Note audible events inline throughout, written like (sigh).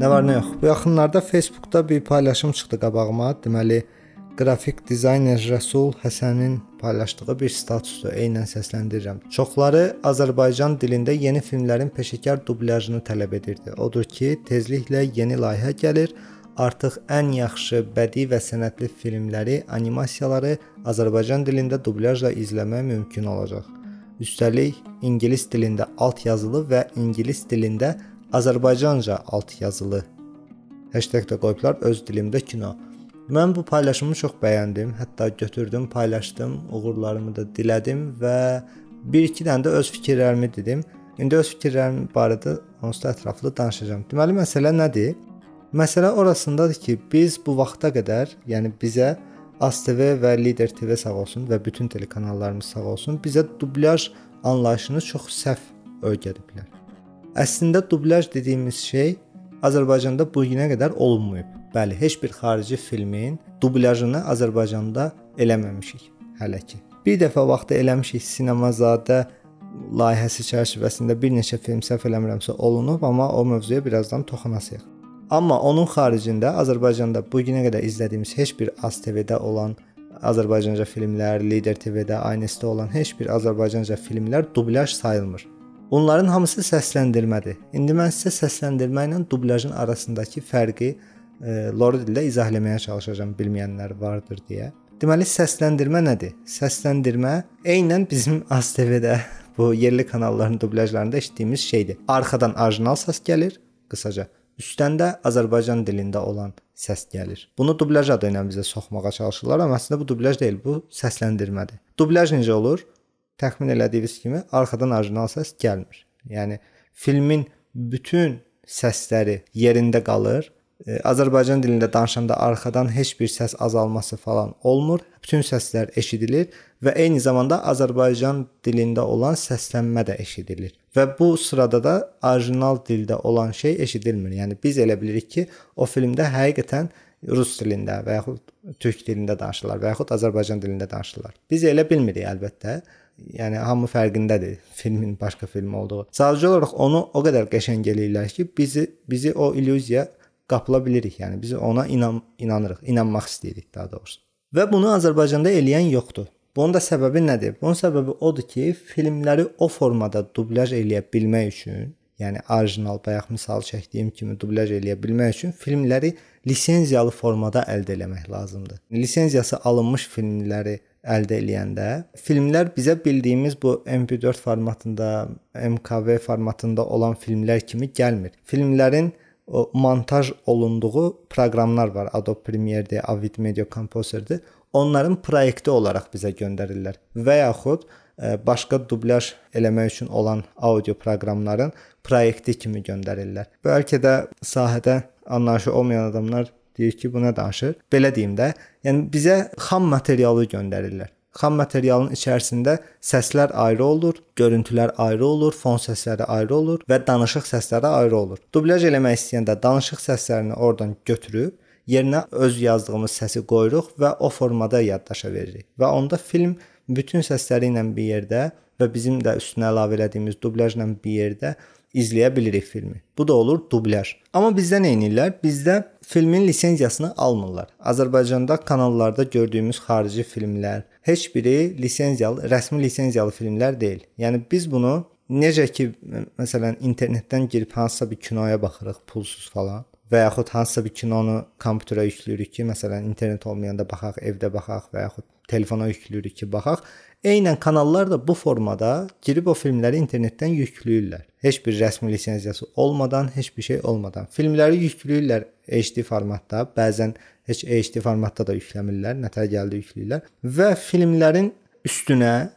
Nə var, nə yox. Bu yaxınlarda Facebookda bir paylaşım çıxdı qabağıma. Deməli, qrafik dizayner Rəsul Həsənin paylaşdığı bir statusdur. Eynən səsləndirirəm. Çoxları Azərbaycan dilində yeni filmlərin peşəkar dublyajını tələb edirdi. Odur ki, tezliklə yeni layihə gəlir. Artıq ən yaxşı bədii və sənətli filmləri, animasiyaları Azərbaycan dilində dublyajla izləmək mümkün olacaq. Üstəlik, ingilis dilində alt yazılı və ingilis dilində Azərbaycanca alt yazılı hashtag də qoyublar öz dilimdə kino. Mən bu paylaşımı çox bəyəndim. Hətta götürdüm, paylaşdım, uğurlarımı da dilədim və bir-iki dənə də öz fikirlərimi dedim. İndi öz fikirlərim barədə onsuz da ətraflı danışacağam. Deməli məsələ nədir? Məsələ orasındadır ki, biz bu vaxta qədər, yəni bizə ASTV və Lider TV sağ olsun və bütün telekanallarımız sağ olsun, bizə dublyaj anlayışını çox səhv öyrədiblər. Əslində dublyaj dediyimiz şey Azərbaycanda bu günə qədər olunmayıb. Bəli, heç bir xarici filmin dublyajını Azərbaycanda eləməmişik hələ ki. Bir dəfə vaxtı eləmişik Sinemazadə layihəsi çərçivəsində bir neçə film səhv eləmirəmsə olunub, amma o mövzuya birazdan toxunasıyıq. Amma onun xaricində Azərbaycanda bu günə qədər izlədiyimiz heç bir ASTV-də olan Azərbaycanca filmlər, Lider TV-də, Aynəsdə olan heç bir Azərbaycanca filmlər dublyaj sayılmır. Onların hamısı səsləndirmədir. İndi mən sizə səsləndirmə ilə dublyajın arasındakı fərqi e, lor dildə izah etməyə çalışacağam bilməyənlər vardır deyə. Deməli səsləndirmə nədir? Səsləndirmə eynən bizim (laughs) ASTV-də bu yerli kanalların dublyajlarında eşitdiyimiz şeydir. Arxadan orijinal səs gəlir, qısaca. Üstdən də Azərbaycan dilində olan səs gəlir. Bunu dublyaj adı ilə bizə soxmağa çalışırlar, amma əslində bu dublyaj deyil, bu səsləndirmədir. Dublyaj necə olur? Təxmin elədiyiniz kimi arxadan orijinal səs gəlmir. Yəni filmin bütün səsləri yerində qalır. E, Azərbaycan dilində danışanda arxadan heç bir səs azalması falan olmur. Bütün səslər eşidilir və eyni zamanda Azərbaycan dilində olan səslənmə də eşidilir. Və bu sırada da orijinal dildə olan şey eşidilmir. Yəni biz elə bilirik ki, o filmdə həqiqətən rus dilində və yaxud türk dilində danışırlar və yaxud Azərbaycan dilində danışırlar. Biz elə bilmirik əlbəttə. Yəni hamı fərqindədir filmin başqa film olduğu. Sadəcə olaraq onu o qədər qəşəng eləyirlər ki, bizi bizi o illüziya qapıla bilirik. Yəni biz ona inan inanırıq, inanmaq istəyirik daha doğrusu. Və bunu Azərbaycanda eləyən yoxdur. Bunun da səbəbi nədir? Bunun səbəbi odur ki, filmləri o formada dublyaj eləyə bilmək üçün, yəni orijinal bayaq misal çəkdiyim kimi dublyaj eləyə bilmək üçün filmləri lisenziyalı formada əldə etmək lazımdır. Lisenziyası alınmış filmləri əldə eləyəndə filmlər bizə bildiyimiz bu MP4 formatında, MKV formatında olan filmlər kimi gəlmir. Filmlərin o montaj olunduğu proqramlar var. Adobe Premiere-dir, Avid Media Composer-dir. Onların proyekti olaraq bizə göndərirlər və yaxud e, başqa dublyaj eləmək üçün olan audio proqramların proyekti kimi göndərirlər. Bəlkə də sahədə anlayışı olmayan adamlar deyir ki, bu nə danışır? Belə deyim də, yəni bizə xam materialı göndərirlər. Xam materialın içərisində səslər ayrı olur, görüntülər ayrı olur, fon səsləri ayrı olur və danışıq səsləri ayrı olur. Dublyaj eləmək istəyəndə danışıq səslərini oradan götürüb yerinə öz yazdığımız səsi qoyuruq və o formada yaddaşa veririk. Və onda film bütün səsləri ilə bir yerdə və bizim də üstünə əlavə etdiyimiz dublyajla bir yerdə izləyə bilirik filmi. Bu da olur dublyaj. Amma bizdə nə edirlər? Bizdə filmin lisenziyasını almırlar. Azərbaycanda kanallarda gördüyümüz xarici filmlər heç biri lisenziyalı, rəsmi lisenziyalı filmlər deyil. Yəni biz bunu necə ki, məsələn, internetdən girib hansısa bir kinoya baxırıq pulsuz falan və yaxud hansısa bir kinonu kompüterə yükləyirik ki, məsələn, internet olmayanda baxaq, evdə baxaq və yaxud telefona yükləyirik ki, baxaq. Eynən kanallar da bu formada girib o filmləri internetdən yükləyirlər. Heç bir rəsmi lisenziyası olmadan, heç bir şey olmadan filmləri yükləyirlər HD formatda, bəzən heç HD formatda da yükləmirlər, nətər gəldi yükləyirlər və filmlərin üstünə,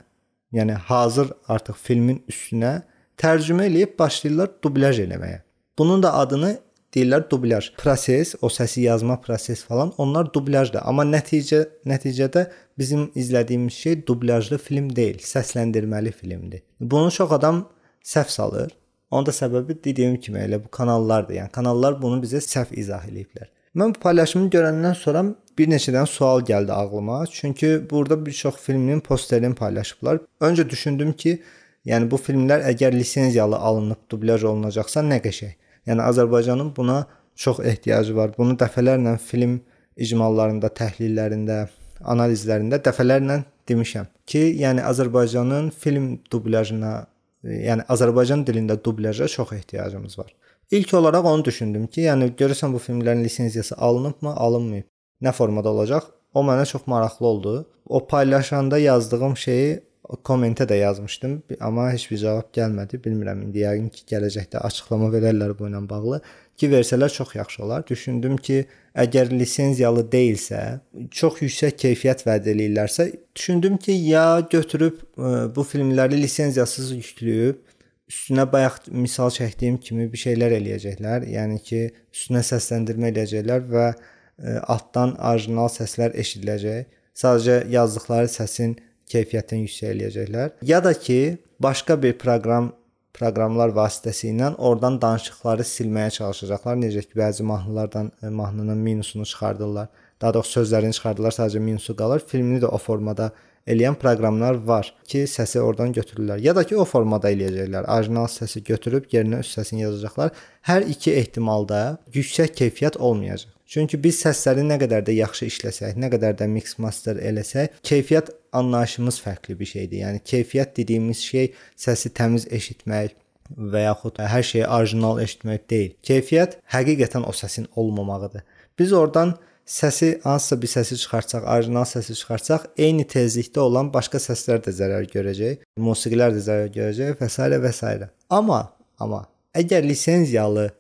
yəni hazır artıq filmin üstünə tərcümə eləyib başlayırlar dublyaj eləməyə. Bunun da adını deyirlər dublyaj. Proses, o səsi yazma proses falan, onlar dublyajdır. Amma nəticə nəticədə bizim izlədiyimiz şey dublyajlı film deyil, səsləndirməli filmdir. Bunu çox adam səhv salır. Onun da səbəbi dediyim kimi elə bu kanallardır. Yəni kanallar bunu bizə səhv izah eləyiblər. Mən bu paylaşımı görəndən sonra bir neçə dənə sual gəldi ağlıma. Çünki burada bir çox filmin posterini paylaşıblar. Öncə düşündüm ki, yəni bu filmlər əgər lisenziyalı alınıb dublyaj olunacaqsa nə qəşəng. Yəni Azərbaycanın buna çox ehtiyacı var. Bunu dəfələrlə film icmallarında, təhlillərində, analizlərində dəfələrlə demişəm ki, yəni Azərbaycanın film dublyajına, yəni Azərbaycan dilində dublyaja çox ehtiyacımız var. İlk olaraq onu düşündüm ki, yəni görürsən bu filmlərin lisenziyası alınıbmı, alınmayıb? Nə formada olacaq? O mənə çox maraqlı oldu. O paylaşanda yazdığım şeyi kommentə də yazmışdım, amma heç bir cavab gəlmədi. Bilmirəm indi yəqin ki, gələcəkdə açıqlama verərlər bu ilə bağlı ki, versələr çox yaxşı olar. Düşündüm ki, əgər lisenziyalı deyilsə, çox yüksək keyfiyyət vəd eləyirlərsə, düşündüm ki, ya götürüb e, bu filmləri lisenziyasız yükləyib üstünə bayaq misal çəkdiyim kimi bir şeylər eləyəcəklər. Yəni ki, üstünə səsləndirmə eləyəcəklər və e, altdan orijinal səslər eşidiləcək. Sadəcə yazdıqları səsin keyfiyyətini yüksəldəcəklər. Ya da ki, başqa bir proqram proqramlar vasitəsilə oradan danışıqları silməyə çalışacaqlar. Necə ki, bəzi mahnılardan e, mahnının minusunu çıxardırlar. Daha doğrusu sözlərini çıxardırlar, sadəcə minusu qalır. Filmini də o formada eləyən proqramlar var ki, səsi oradan götürürlər. Ya da ki, o formada eləyəcəklər. Orijinal səsi götürüb yerinə üst səsini yazacaqlar. Hər iki ehtimalda yüksək keyfiyyət olmayacaq. Çünki biz səsləri nə qədər də yaxşı işləsək, nə qədər də mix master eləsək, keyfiyyət anlayışımız fərqli bir şeydir. Yəni keyfiyyət dediyimiz şey səsi təmiz eşitmək və yaxud hər şeyi orijinal eşitmək deyil. Keyfiyyət həqiqətən o səsin olmamağıdır. Biz oradan səsi hansısa bir səsi çıxartsaq, orijinal səsi çıxartsaq, eyni tezlikdə olan başqa səslər də zərər görəcək, musiqilər də zərər görəcək və s. və s. Amma amma əgər lisenziyalı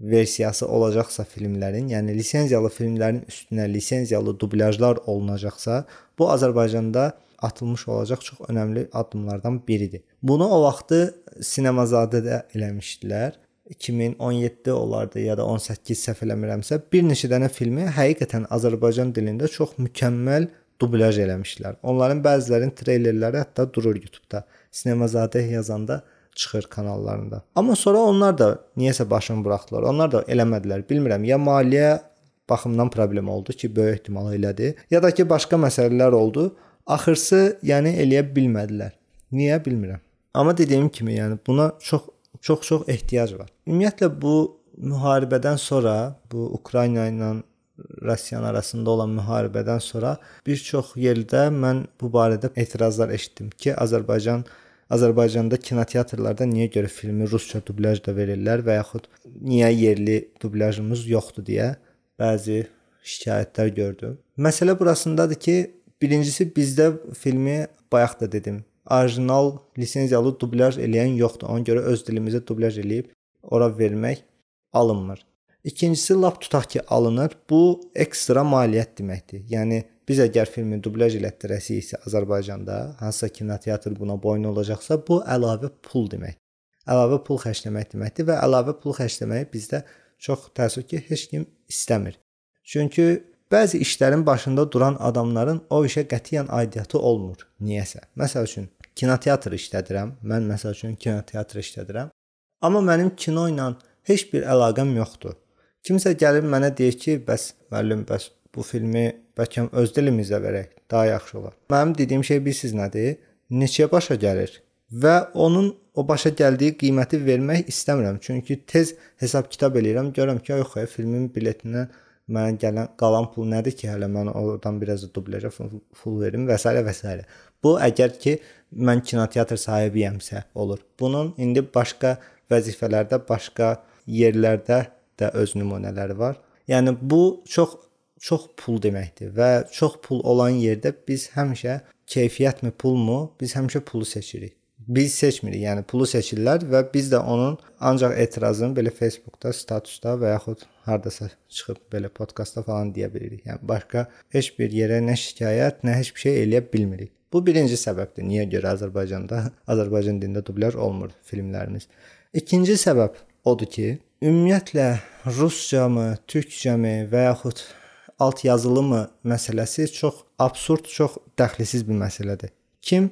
versiyası olacaqsa filmlərin, yəni lisenziyalı filmlərin üstünə lisenziyalı dublyajlar olunacaqsa, bu Azərbaycanda atılmış olacaq çox önəmli addımlardan biridir. Bunu o vaxtı Sinemazadədə eləmişdilər. 2017 olardı ya da 18 səhv eləmirəmsə, bir neçə dənə filmi həqiqətən Azərbaycan dilində çox mükəmməl dublyaj eləmişdilər. Onların bəzilərinin treylerləri hətta durur YouTube-da. Sinemazadə yazanda çıxır kanallarında. Amma sonra onlar da niyəsə başını buraxdılar. Onlar da eləmədilər. Bilmirəm, ya maliyyə baxımdan problem oldu ki, böyük ehtimal elədi, ya da ki, başqa məsələlər oldu. Axırsı, yəni eləyə bilmədilər. Niyə bilmirəm. Amma dediyim kimi, yəni buna çox çox çox ehtiyac var. Ümumiyyətlə bu müharibədən sonra, bu Ukrayna ilə Rusiya arasında olan müharibədən sonra bir çox yerdə mən bu barədə etirazlar eşitdim ki, Azərbaycan Azərbaycanda kinoteatrlarda niyə görə filmi rusca dublyajda verirlər və yaxud niyə yerli dublyajımız yoxdur deyə bəzi şikayətlər gördüm. Məsələ burasındadır ki, birincisi bizdə filmi bayaq da dedim, orijinal lisenziyalı dublyaj eləyən yoxdur. Ona görə öz dilimizdə dublyaj eləyib ora vermək alınmır. İkincisi lap tutaq ki, alınır. Bu ekstra maliyyət deməkdir. Yəni biz əgər filmi dublyaj elətdirəsiksə Azərbaycanda, hansısa kinoteatr buna boyun olacaqsa, bu əlavə pul demək. Əlavə pul xərcləmək deməkdir və əlavə pul xərcləməyi bizdə çox təəssüf ki, heç kim istəmir. Çünki bəzi işlərin başında duran adamların o işə qətiyyən aidiyyəti olmur. Niyəsə. Məsəl üçün kinoteatr işlədirəm. Mən məsəl üçün kinoteatr işlədirəm. Amma mənim kino ilə heç bir əlaqəm yoxdur. Kimsə gəlib mənə deyir ki, bəs müəllim, bəs bu filmi bəlkə öz dilimizdə verək, daha yaxşı olar. Mənim dediyim şey bilirsiniz nədir? Neçəyə başa gəlir? Və onun o başa gəldiyi qiyməti vermək istəmirəm. Çünki tez hesab kitab eləyirəm, görürəm ki, yox, filmin biletinə mənə gələn qalan pul nədir ki, hələ mən oradan biraz da dublyajə pul verim və s. və s. Bu əgər ki mən kinoteatr sahibiyəmsə olur. Bunun indi başqa vəzifələrdə, başqa yerlərdə də öz nümunələri var. Yəni bu çox çox pul deməkdir və çox pul olan yerdə biz həmişə keyfiyyətmi, pulmu? Biz həmişə pulu seçirik. Biz seçmirik, yəni pulu seçirlər və biz də onun ancaq etirazını belə Facebookda, statusda və yaxud hardasa çıxıb belə podkastda falan deyə bilirik. Yəni başqa heç bir yerə nə şikayət, nə heç bir şey eləyə bilmirik. Bu birinci səbəbdir. Niyə görə Azərbaycanda (laughs) Azərbaycan dilində dublyaj olmur filmlərimiz. İkinci səbəb odur ki, ümumiyyətlə ruscamı, türkcəmi və yaxud alt yazılımı məsələsi çox absurd, çox dəxlisiz bir məsələdir. Kim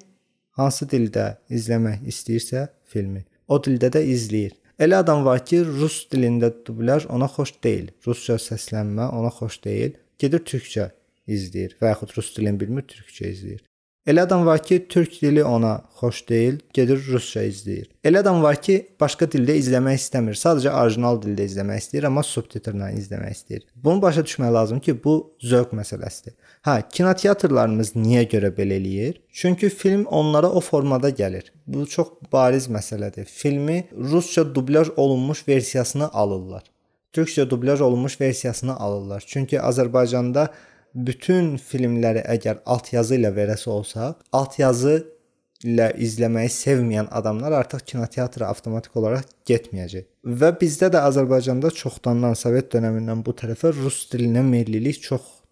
hansı dildə izləmək istəyirsə filmi, o dildə də izləyir. Elə adam var ki, rus dilində dublyaj ona xoş deyil. Rusca səslənmə ona xoş deyil. Gedir türkcə izləyir və yaxud rus dilini bilmir, türkcə izləyir. Elə adam var ki, türk dili ona xoş deyil, gedir rusca izləyir. Elə adam var ki, başqa dildə izləmək istəmir, sadəcə orijinal dildə izləmək istəyir, amma subtitrlə izləmək istəyir. Bunu başa düşmək lazım ki, bu zövq məsələsidir. Hə, kinoteatrlarımız niyə görə belə eləyir? Çünki film onlara o formada gəlir. Bu çox bariz məsələdir. Filmi rusca dublyaj olunmuş versiyasını alırlar. Türkcə dublyaj olunmuş versiyasını alırlar. Çünki Azərbaycanda bütün filmləri əgər altyazı ilə verəsi olsaq, altyazı ilə izləməyi sevməyən adamlar artıq kinoteatra avtomatik olaraq getməyəcək. Və bizdə də Azərbaycanda çoxdandan Sovet dövründən bu tərəfə rus dilinə meyllilik çoxdur.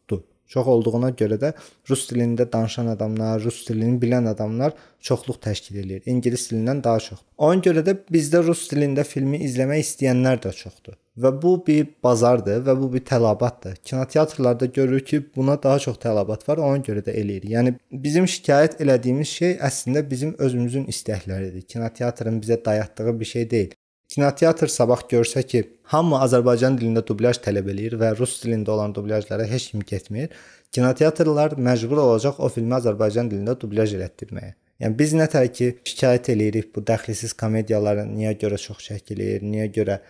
Çox olduğuna görə də rus dilində danışan adamlar, rus dilini bilən adamlar çoxluq təşkil edir. İngilis dilindən daha çox. Ona görə də bizdə rus dilində filmi izləmək istəyənlər də çoxdur. Və bu bir bazardır və bu bir tələbatdır. Kinoteatrlarda görürük ki, buna daha çox tələbat var, ona görə də eləyir. Yəni bizim şikayət elədiyimiz şey əslində bizim özümüzün istəkləridir. Kinoteatrın bizə dayatdığı bir şey deyil. Kinoteatr sabah görsə ki, hamı Azərbaycan dilində dublyaj tələb eləyir və rus dilində olan dublyajlara heç kim getmir, kinoteatrlar məcbur olacaq o filmi Azərbaycan dilində dublyaj elətdirməyə. Yəni biz nətər ki, şikayət eləyirik bu dəxilsiz komediyaların niyə görə çox çəkilir, niyə görə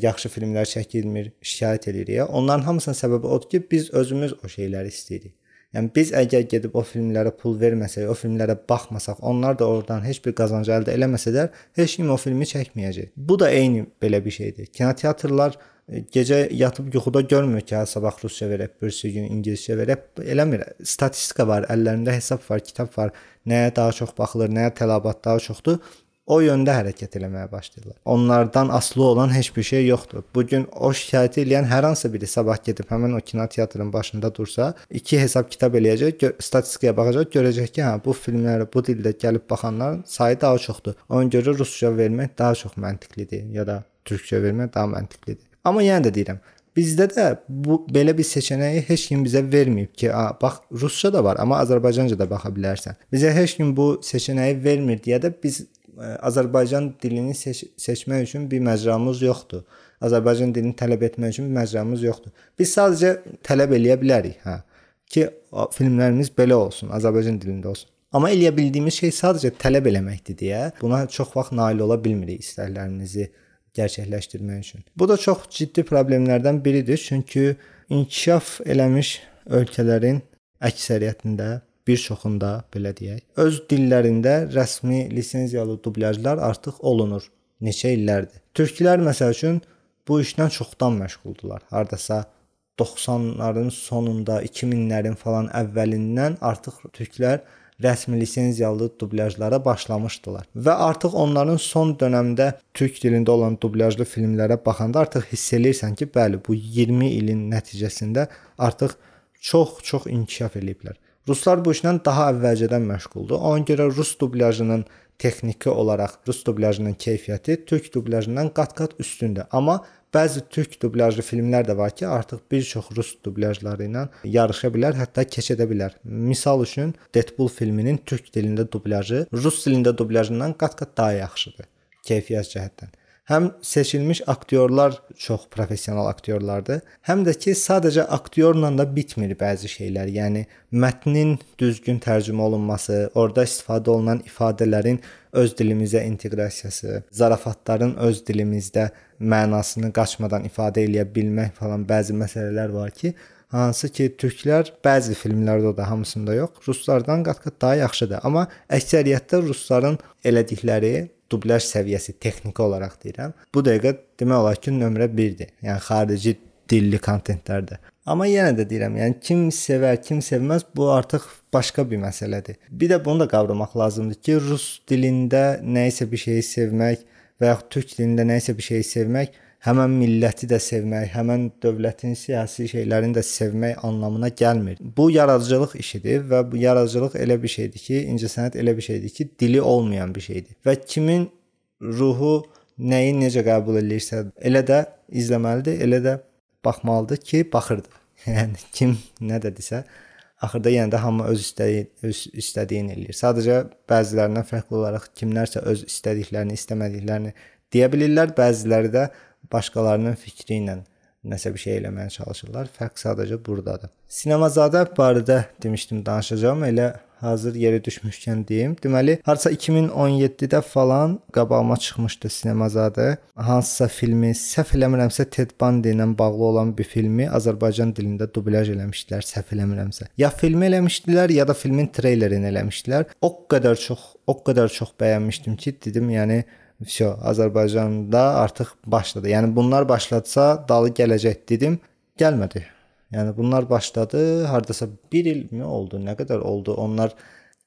yaxşı filmlər çəkilmir, şikayət eləyirik. Onların hamısının səbəbi odur ki, biz özümüz o şeyləri istəyirik. Yəni biz əgər gedib o filmlərə pul verməsək, o filmlərə baxmasaq, onlar da oradan heç bir qazanc əldə eləməsələr, heç kim o filmi çəkməyəcək. Bu da eyni belə bir şeydir. Kinoteatrlar gecə yatıb yuxuda görmür ki, hə sabah rusca verək, birisi gün ingiliscə verək. Eləmir. Statistika var, əllərində hesab var, kitab var. Nəyə daha çox baxılır, nəyə tələbat daha çoxdur o yöndə hərəkət eləməyə başlayırlar. Onlardan asılı olan heç bir şey yoxdur. Bu gün o şikayət edən hər hansı biri sabah gedib həmin o kinoteatrın başında dursa, iki hesab kitab eləyəcək, statistikaya baxacaq, görəcək ki, hə bu filmlərə bu dildə gəlib baxanların sayı daha çoxdur. Ona görə rusca vermək daha çox məntiqlidir ya da türkcə vermək daha məntiqlidir. Amma yenə də deyirəm, Bizdə də bu belə bir seçənəyi heç kim bizə verməyib ki, a, bax rusca da var, amma Azərbaycanca da baxa bilərsən. Bizə heç kim bu seçənəyi vermir deyə də biz Azərbaycan dilini seç seçmək üçün bir məcramız yoxdur. Azərbaycan dilini tələb etmək üçün bir məcramız yoxdur. Biz sadəcə tələb eləyə bilərik, hə, ki, filmlərimiz belə olsun, Azərbaycan dilində olsun. Amma eləyə bildiyimiz şey sadəcə tələb eləməkdir deyə buna çox vaxt nail ola bilmirik istəklərimizi gerçəkləşdirmək üçün. Bu da çox ciddi problemlərdən biridir, çünki inkişaf eləmiş ölkələrin əksəriyyətində bir çoxunda belə deyək, öz dillərində rəsmi lisenziyalı dublyajlar artıq olunur. Neçə illərdir. Türklər məsəl üçün bu işlə çoxdan məşğuldular. Hardasa 90-ların sonunda, 2000-lərin falan əvvəlindən artıq türklər rəsmi lisenziyalı dublyajlara başlamışdılar. Və artıq onların son dövrdə türk dilində olan dublyajlı filmlərə baxanda artıq hiss eləyirsən ki, bəli, bu 20 ilin nəticəsində artıq çox-çox inkişaf eləyiblər. Ruslar bu işlə daha əvvəlcədən məşğuldur. Ona görə rus dublyajının texniki olaraq rus dublyajının keyfiyyəti türk dublyajından qat-qat üstündür. Amma bəzi türk dublyajlı filmlər də var ki, artıq bir çox rus dublyajları ilə yarışa bilər, hətta keçə də bilər. Misal üçün Deadpool filminin türk dilində dublyajı rus dilində dublyajından qat-qat daha yaxşıdır keyfiyyət cəhətdən. Həm seçilmiş aktyorlar çox professional aktyorlardır, həm də ki, sadəcə aktyorla da bitmir bəzi şeylər. Yəni mətnin düzgün tərcümə olunması, orada istifadə olunan ifadələrin öz dilimizə inteqrasiyası, zarafatların öz dilimizdə mənasını qaçmadan ifadə eləyə bilmək falan bəzi məsələlər var ki, hansı ki, türklər bəzi filmlərdə da hamısında yox, ruslardan qat-qat daha yaxşıdır. Amma əksəriyyətdə rusların elədikləri dublyaj səviyyəsi texniki olaraq deyirəm. Bu dəqiqə demək olar ki, nömrə 1-dir. Yəni xarici dilli kontentlərdə. Amma yenə də deyirəm, yəni kim sevər, kim sevməz, bu artıq başqa bir məsələdir. Bir də bunu da qavramaq lazımdır ki, rus dilində nə isə bir şeyi sevmək və yaxud türk dilində nə isə bir şeyi sevmək həmən milləti də sevmək, həmən dövlətin siyasi şeylərini də sevmək anlamına gəlmir. Bu yaradıcılıq işidir və bu yaradıcılıq elə bir şeydir ki, incəsənət elə bir şeydir ki, dili olmayan bir şeydir. Və kimin ruhu nəyi necə qəbul eləyirsə, elə də izləməlidir, elə də baxmalıdır ki, baxırdı. (laughs) Yəni kim nə dedisə, axırda yenə də hamı öz istədiyi öz istədiyini eləyir. Sadəcə bəzilərindən fərqli olaraq kimlərsə öz istədiklərini, istəmədiklərini deyə bilirlər, bəziləri də başqalarının fikri ilə nəsə bir şey eləməyə çalışırlar. Fərq sadəcə burdadır. Sinemazadə barədə demişdim danışacağam. Elə hazır yeri düşmüşkən deyim. Deməli, harca 2017-də falan qabağıma çıxmışdı Sinemazadə. Hansısa filmi, səhv eləmirəmsə Ted Bundy ilə bağlı olan bir filmi Azərbaycan dilində dublyaj eləmişdilər, səhv eləmirəmsə. Ya filmi eləmişdilər, ya da filmin treylerini eləmişdilər. O qədər çox, o qədər çox bəyənmişdim ki, dedim, yəni Vəsə Azərbaycanda artıq başladı. Yəni bunlar başlatsa dalı gələcək dedim. Gəlmədi. Yəni bunlar başladı. Hardasa 1 ilmi oldu? Nə qədər oldu? Onlar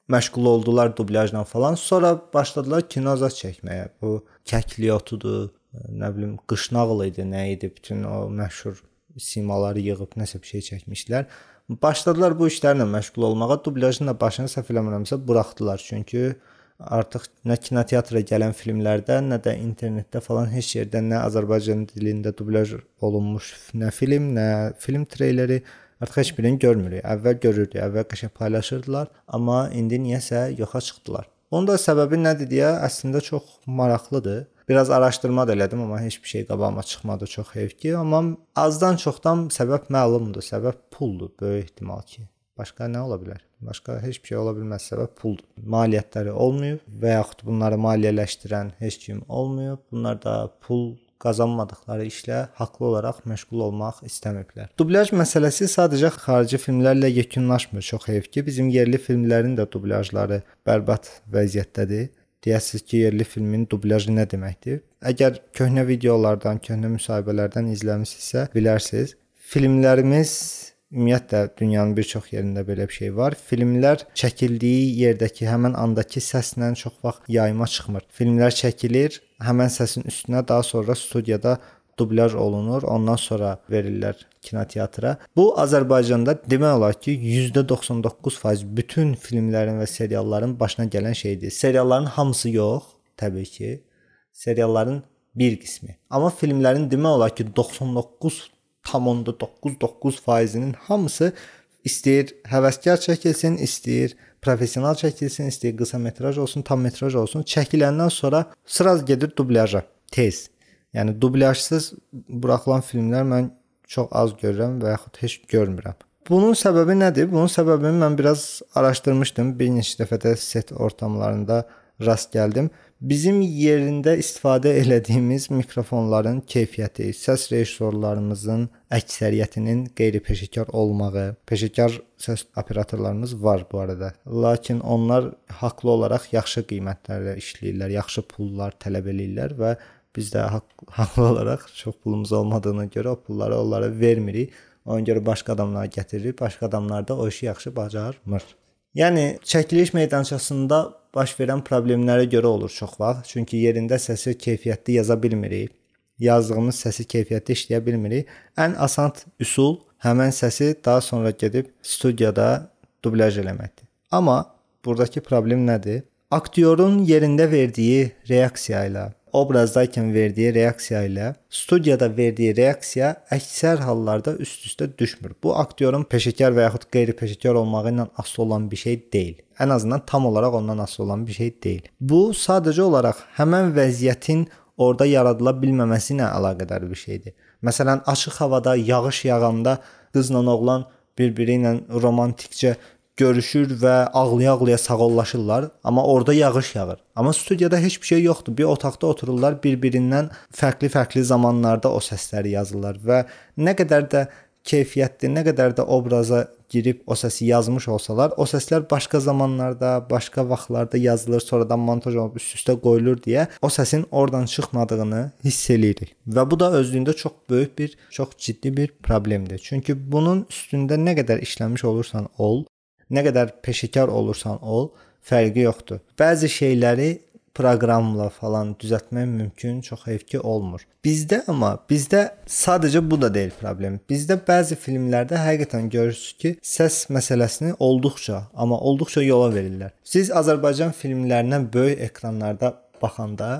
məşğul oldular dublyajla falan. Sonra başladılar kinozat çəkməyə. Bu Kəkliyotudur, nə bilim Qışnağıl idi, nə idi? Bütün o məşhur simaları yığıb nəsə bir şey çəkmişlər. Başladılar bu işlərlə məşğul olmağa. Dublyajın da başını səhv eləmirəmsə buraxdılar. Çünki artıq nə kinoteatra gələn filmlərdə, nə də internetdə falan heç yerdə nə Azərbaycan dilində dublyaj olunmuş nə film, nə film treyleri artıq heç birini görmürük. Əvvəl görürdük, əvvəl qəşəng paylaşırdılar, amma indi niyəsə yoxa çıxdılar. Onun da səbəbi nədir deyə əslində çox maraqlıdır. Biraz araşdırma da elədim, amma heç bir şey qabağıma çıxmadı, çox heyf ki, amma azdan çoxdan səbəb məlumdur. Səbəb puldur, böyük ehtimal ki. Başqa nə ola bilər? Başqa heç bir şey ola bilməz. Səbəb puldur. Maliyyətləri olmayıb və yaxud bunları maliyyələşdirən heç kim olmayıb. Bunlar da pul qazanmadıkları işlə haqlı olaraq məşğul olmaq istəmiblər. Dublyaj məsələsi sadəcə xarici filmlərlə yekunlaşmır. Çox heyf ki, bizim yerli filmlərin də dublyajları bərbad vəziyyətdədir. Deyəsiz ki, yerli filmin dublyajı nə deməkdir? Əgər köhnə videolardan, köhnə müsahibələrdən izləmisinizsə, bilərsiniz. Filmlərimiz Ümumiyyətlə dünyanın bir çox yerində belə bir şey var. Filmlər çəkildiyi yerdəki həmin andakı səslə çox vaxt yayıma çıxmır. Filmlər çəkilir, həmin səsin üstünə daha sonra studiyada dublyaj olunur, ondan sonra verirlər kinoteatra. Bu Azərbaycanda demək olar ki, %99% bütün filmlərin və serialların başına gələn şeydir. Serialların hamısı yox, təbii ki. Serialların bir qismi. Amma filmlərin demək olar ki, 99 tam onda 9-9%-nin hamısı istəyir həvəskar çəkilsin, istəyir professional çəkilsin, istəyir qısa metraj olsun, tam metraj olsun. Çəkiləndən sonra sıraz gedir dublyaja, tez. Yəni dublyajsız buraxılan filmlər mən çox az görürəm və yaxud heç görmürəm. Bunun səbəbi nədir? Bunun səbəbini mən biraz araşdırmışdım. Bir neçə dəfə də set ortamlarında rast gəldim. Bizim yerində istifadə elədiyimiz mikrofonların keyfiyyəti, səs rejissorlarımızın əksəriyyətinin qeyri-peşəkar olmağı, peşəkar səs operatorlarımız var bu arada. Lakin onlar haqlı olaraq yaxşı qiymətlərlə işləyirlər, yaxşı pullar tələb eləyirlər və biz də haqlı olaraq çox pulumuz olmadığına görə o pulları onlara vermirik. Ona görə başqa adamlar gətiririk, başqa adamlar da o işi yaxşı bacarmır. Yəni çəkiliş meydançasında baş verən problemlərə görə olur çox vaxt. Çünki yerində səsi keyfiyyətli yaza bilmirik. Yazdığımız səsi keyfiyyətli işləyə bilmirik. Ən asan üsul həmin səsi daha sonra gedib studiyada dublyaj eləməkdir. Amma burdakı problem nədir? Aktyorun yerində verdiyi reaksiya ilə obrazdayken verdiyi reaksiya ilə studiyada verdiyi reaksiya əksər hallarda üst-üstə düşmür. Bu aktyorun peşəkar və yaxud qeyri-peşəkar olmağı ilə asılı olan bir şey deyil. Ən azından tam olaraq ondan asılı olan bir şey deyil. Bu sadəcə olaraq həmin vəziyyətin orada yaradıla bilməməsi ilə əlaqədar bir şeydir. Məsələn, açıq havada yağış yağanda qızla oğlan bir-biri ilə romantikcə görüşür və ağlaya-ağlaya sağollaşırlar, amma orada yağış yağır. Amma studiyada heç bir şey yoxdur. Bir otaqda otururlar, bir-birindən fərqli-fərqli zamanlarda o səsləri yazırlar və nə qədər də keyfiyyətli, nə qədər də obraza girib o səsi yazmış olsalar, o səslər başqa zamanlarda, başqa vaxtlarda yazılır, sonradan montaj olunub üst-üstə qoyulur deyə o səsin oradan çıxmadığını hiss eləyirik. Və bu da özlüyündə çox böyük bir, çox ciddi bir problemdir. Çünki bunun üstündə nə qədər işləmiş olursan ol, Nə qədər peşəkar olursan ol, fərqi yoxdur. Bəzi şeyləri proqramla falan düzəltmək mümkün, çox heyfki olmur. Bizdə amma bizdə sadəcə bu da deyil problem. Bizdə bəzi filmlərdə həqiqətən görürsüz ki, səs məsələsini olduqca, amma olduqca yola verirlər. Siz Azərbaycan filmlərinə böyük ekranlarda baxanda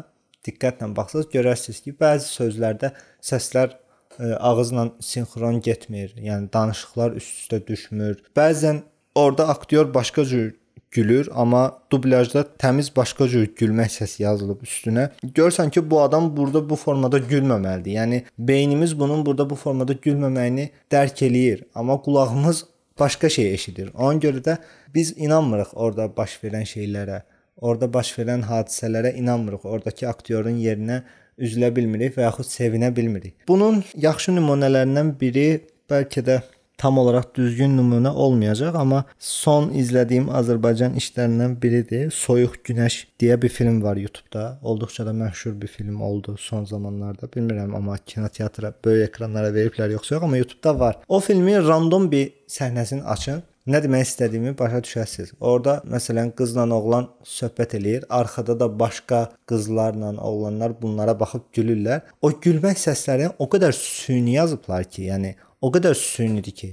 diqqətlə baxsaz görərsiniz ki, bəzi sözlərdə səslər ə, e, ağızla sinxron getmir. Yəni danışıqlar üst-üstə düşmür. Bəzən orada aktyor başqa cür gülür, amma dublyajda təmiz başqa cür gülmək səsi yazılıb üstünə. Görsən ki, bu adam burada bu formada gülməməlidir. Yəni beynimiz bunun burada bu formada gülməməyini dərk eləyir, amma qulağımız başqa şey eşidir. Ona görə də biz inanmırıq orada baş verən şeylərə, orada baş verən hadisələrə inanmırıq. Oradakı aktyorun yerinə üzülə bilmirik və yaxud sevinə bilmirik. Bunun yaxşı nümunələrindən biri bəlkə də tam olaraq düzgün nümunə olmayacaq, amma son izlədiyim Azərbaycan işlərindən biridir. Soyuq Günəş deyə bir film var YouTube-da. Olduqca da məşhur bir film oldu son zamanlarda. Bilmirəm amma kinoteatra, böyük ekranlara veriblər yoxsa yox, amma YouTube-da var. O filmin random bir səhnəsini açın. Nə demək istədiyimi başa düşəsiniz. Orda məsələn qızla oğlan söhbət eləyir, arxada da başqa qızlarla oğlanlar bunlara baxıb gülürlər. O gülmək səslərini o qədər süni yazıblar ki, yəni o qədər sünidir ki.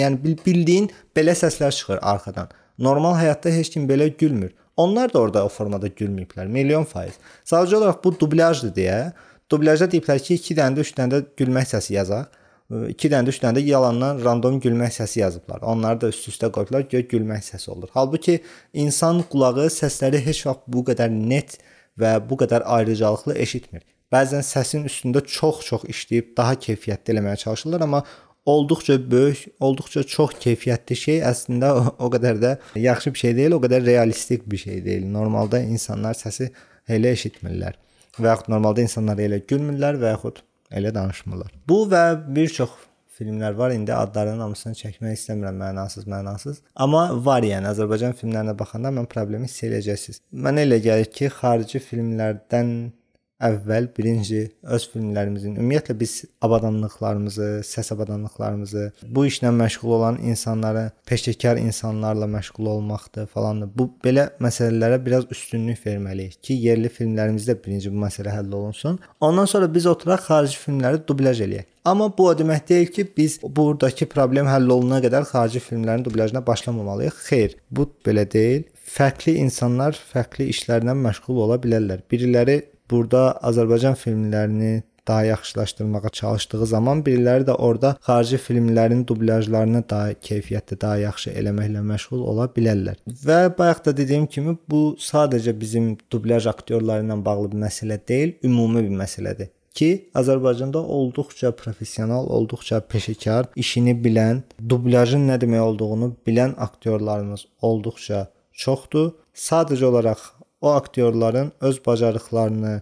Yəni bildiyin belə səslər çıxır arxadan. Normal həyatda heç kim belə gülmür. Onlar da orada o formada gülməyiblər. Milyon faiz. Sadəcə olaraq bu dublyajdır deyə. Dublyajda deyiblər ki, 2 dənə də 3 dənə də gülmək səsi yazaq. 2 dənə də 3 dənə də yalandan random gülmək səsi yazıblar. Onları da üst-üstə qoyublar ki, gülmək səsi olur. Halbuki insan qulağı səsləri heç vaxt bu qədər net və bu qədər ayrıcalıqlı eşitmir. Bəzən səsin üstündə çox-çox işləyib daha keyfiyyətli eləməyə çalışırlar, amma olduqca böyük, olduqca çox keyfiyyətli şey əslində o, o qədər də yaxşı bir şey deyil, o qədər realistik bir şey deyil. Normalda insanlar səsi elə eşitmirlər və yaxud normalda insanlar elə gülmürlər və yaxud elə danışmırlar. Bu və bir çox filmlər var. İndi adlarının hamısını çəkmək istəmirəm mənasız, mənasız. Amma var yəni Azərbaycan filmlərinə baxanda mən problemi hiss edəcəksiniz. Mənə elə gəlir ki, xarici filmlərdən əvvəl birinci öz filmlərimizin, ümumiyyətlə biz avadanlıqlarımızı, səs avadanlıqlarımızı, bu işlə məşğul olan insanları, peşəkar insanlarla məşğul olmaqdır falandır. Bu belə məsələlərə biraz üstünlük verməliyik ki, yerli filmlərimizdə birinci bu məsələ həll olunsun. Ondan sonra biz oturaq xarici filmləri dublyaj eləyək. Amma bu o demək deyil ki, biz burdakı problem həll olunana qədər xarici filmlərin dublyajına başlamamalıyıq. Xeyr, bu belə deyil. Fərqli insanlar fərqli işlərlə məşğul ola bilərlər. Biriləri burada Azərbaycan filmlərini daha yaxşılaşdırmağa çalışdığı zaman biriləri də orada xarici filmlərin dublyajlarını daha keyfiyyətli, daha yaxşı eləməklə məşğul ola bilərlər. Və bayaq da dediyim kimi bu sadəcə bizim dublyaj aktyorları ilə bağlı bir məsələ deyil, ümumi bir məsələdir ki, Azərbaycanda olduqca professional, olduqca peşəkar, işini bilən, dublyajın nə demək olduğunu bilən aktyorlarımız olduqca çoxdur. Sadəcə olaraq o aktyorların öz bacarıqlarını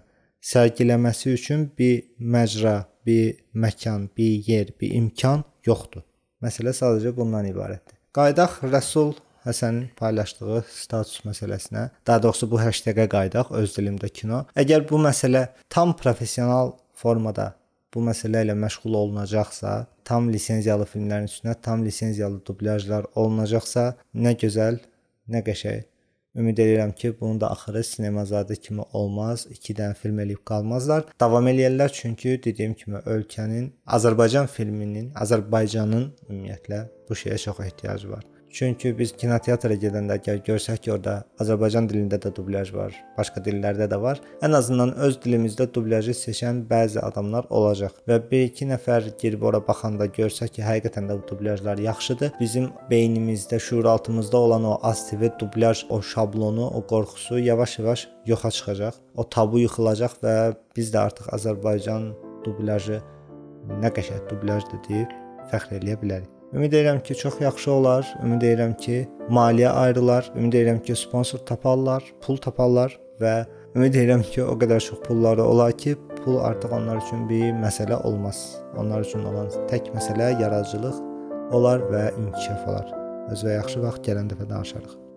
sərgiləməsi üçün bir məcra, bir məkan, bir yer, bir imkan yoxdur. Məsələ sadəcə bundan ibarətdir. Qaydaq Rəsul Həsənin paylaşdığı status məsələsinə, daha doğrusu bu hashtag-ə qaydaq öz dilimdə kino. Əgər bu məsələ tam professional formada bu məsələ ilə məşğul olunacaqsa, tam lisenziyalı filmlərin üstünə tam lisenziyalı dublyajlar olunacaqsa, nə gözəl, nə qəşəng Ümid edirəm ki, bunun da axırı sinemazadə kimi olmaz. 2 dənə film eləyib qalmazlar. Davam eləyirlər çünki dediyim kimi ölkənin Azərbaycan filminin, Azərbaycanın ümumiyyətlə bu şeyə çox ehtiyacı var. Çünki biz kinoteatra gedəndə əgər görsək ki, orada Azərbaycan dilində də dublyaj var, başqa dillərdə də var, ən azından öz dilimizdə dublyajı seçən bəzi adamlar olacaq və 1-2 nəfər girib ora baxanda görsək ki, həqiqətən də bu dublyajlar yaxşıdır. Bizim beynimizdə, şuuraltımızda olan o ASTV dublyaj, o şablonu, o qorxusu yavaş-yavaş yoxa çıxacaq. O tabu yıxılacaq və biz də artıq Azərbaycan dublyajı nə qəşəng dublyajdır deyib fəxr eləyə bilərik. Ümid edirəm ki, çox yaxşı olar. Ümid edirəm ki, maliyyə ayrılar. Ümid edirəm ki, sponsor taparlar, pul taparlar və ümid edirəm ki, o qədər çox pulları olar ki, pul artıq onlar üçün bir məsələ olmaz. Onlar üçün olan tək məsələ yaradıcılıq olar və inkişaf olar. Özünə yaxşı vaxt gələn dəfə danışarıq.